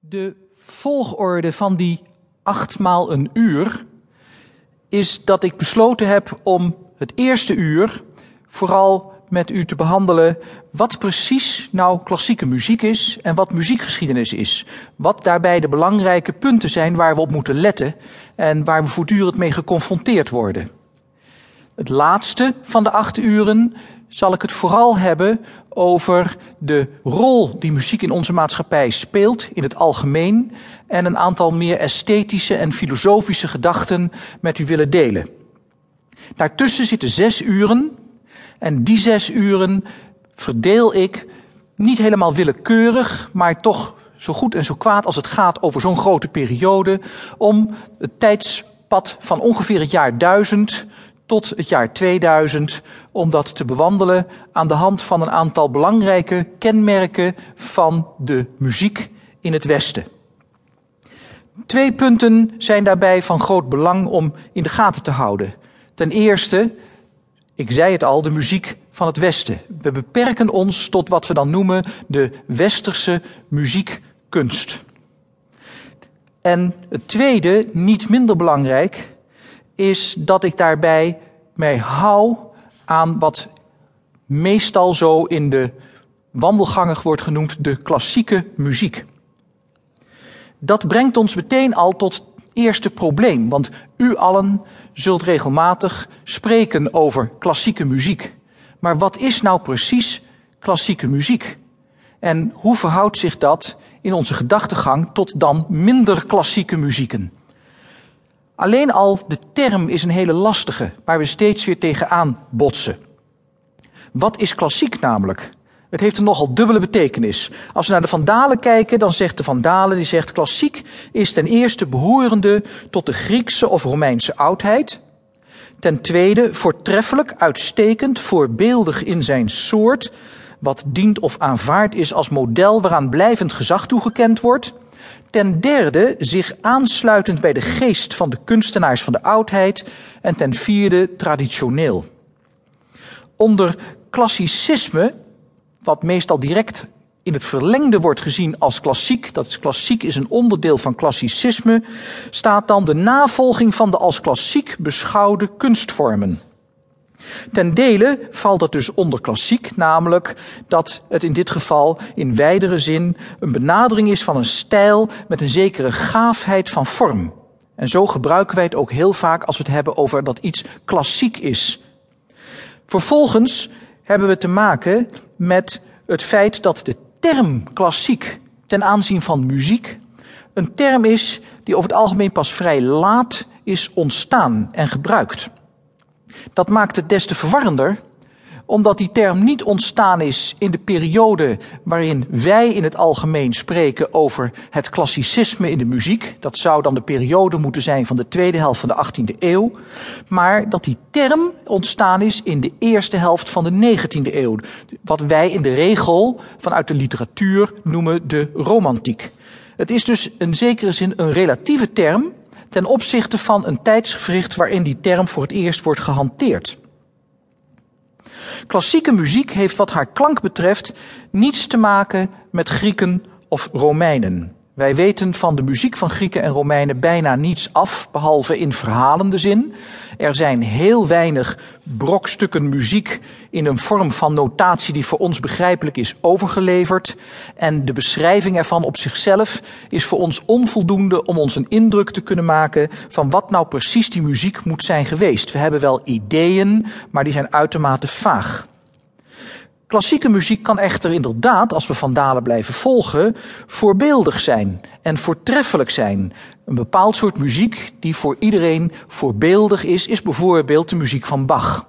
De volgorde van die achtmaal een uur is dat ik besloten heb om het eerste uur vooral met u te behandelen wat precies nou klassieke muziek is en wat muziekgeschiedenis is. Wat daarbij de belangrijke punten zijn waar we op moeten letten en waar we voortdurend mee geconfronteerd worden. Het laatste van de acht uren zal ik het vooral hebben over de rol die muziek in onze maatschappij speelt in het algemeen en een aantal meer esthetische en filosofische gedachten met u willen delen. Daartussen zitten zes uren en die zes uren verdeel ik niet helemaal willekeurig, maar toch zo goed en zo kwaad als het gaat over zo'n grote periode om het tijdspad van ongeveer het jaar duizend tot het jaar 2000 om dat te bewandelen aan de hand van een aantal belangrijke kenmerken van de muziek in het Westen. Twee punten zijn daarbij van groot belang om in de gaten te houden. Ten eerste, ik zei het al, de muziek van het Westen. We beperken ons tot wat we dan noemen de westerse muziekkunst. En het tweede, niet minder belangrijk, is dat ik daarbij mij hou aan wat meestal zo in de wandelgangen wordt genoemd de klassieke muziek. Dat brengt ons meteen al tot het eerste probleem, want u allen zult regelmatig spreken over klassieke muziek. Maar wat is nou precies klassieke muziek? En hoe verhoudt zich dat in onze gedachtegang tot dan minder klassieke muzieken? Alleen al de term is een hele lastige, waar we steeds weer tegenaan botsen. Wat is klassiek namelijk? Het heeft een nogal dubbele betekenis. Als we naar de Vandalen kijken, dan zegt de Vandalen, die zegt klassiek is ten eerste behorende tot de Griekse of Romeinse oudheid. Ten tweede voortreffelijk, uitstekend, voorbeeldig in zijn soort, wat dient of aanvaard is als model waaraan blijvend gezag toegekend wordt. Ten derde zich aansluitend bij de geest van de kunstenaars van de oudheid. En ten vierde traditioneel. Onder klassicisme, wat meestal direct in het verlengde wordt gezien als klassiek, dat is klassiek is een onderdeel van klassicisme, staat dan de navolging van de als klassiek beschouwde kunstvormen. Ten dele valt dat dus onder klassiek, namelijk dat het in dit geval in wijdere zin een benadering is van een stijl met een zekere gaafheid van vorm. En zo gebruiken wij het ook heel vaak als we het hebben over dat iets klassiek is. Vervolgens hebben we te maken met het feit dat de term klassiek ten aanzien van muziek een term is die over het algemeen pas vrij laat is ontstaan en gebruikt. Dat maakt het des te verwarrender, omdat die term niet ontstaan is in de periode waarin wij in het algemeen spreken over het klassicisme in de muziek. Dat zou dan de periode moeten zijn van de tweede helft van de 18e eeuw. Maar dat die term ontstaan is in de eerste helft van de 19e eeuw. Wat wij in de regel vanuit de literatuur noemen de romantiek. Het is dus in zekere zin een relatieve term ten opzichte van een tijdsgevricht waarin die term voor het eerst wordt gehanteerd. Klassieke muziek heeft wat haar klank betreft niets te maken met Grieken of Romeinen. Wij weten van de muziek van Grieken en Romeinen bijna niets af, behalve in verhalende zin. Er zijn heel weinig brokstukken muziek in een vorm van notatie die voor ons begrijpelijk is overgeleverd. En de beschrijving ervan op zichzelf is voor ons onvoldoende om ons een indruk te kunnen maken van wat nou precies die muziek moet zijn geweest. We hebben wel ideeën, maar die zijn uitermate vaag. Klassieke muziek kan echter inderdaad, als we Van Dalen blijven volgen, voorbeeldig zijn en voortreffelijk zijn. Een bepaald soort muziek die voor iedereen voorbeeldig is, is bijvoorbeeld de muziek van Bach.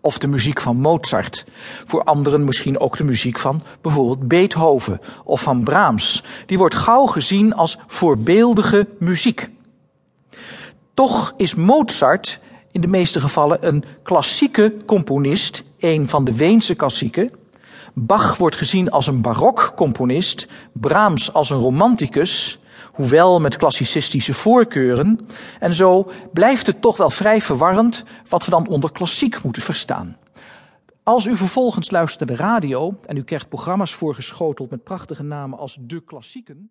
Of de muziek van Mozart. Voor anderen misschien ook de muziek van bijvoorbeeld Beethoven of van Brahms. Die wordt gauw gezien als voorbeeldige muziek. Toch is Mozart in de meeste gevallen een klassieke componist, een van de Weense klassieken. Bach wordt gezien als een barokcomponist, Brahms als een romanticus, hoewel met klassicistische voorkeuren. En zo blijft het toch wel vrij verwarrend wat we dan onder klassiek moeten verstaan. Als u vervolgens luistert naar de radio en u krijgt programma's voorgeschoteld met prachtige namen als de klassieken.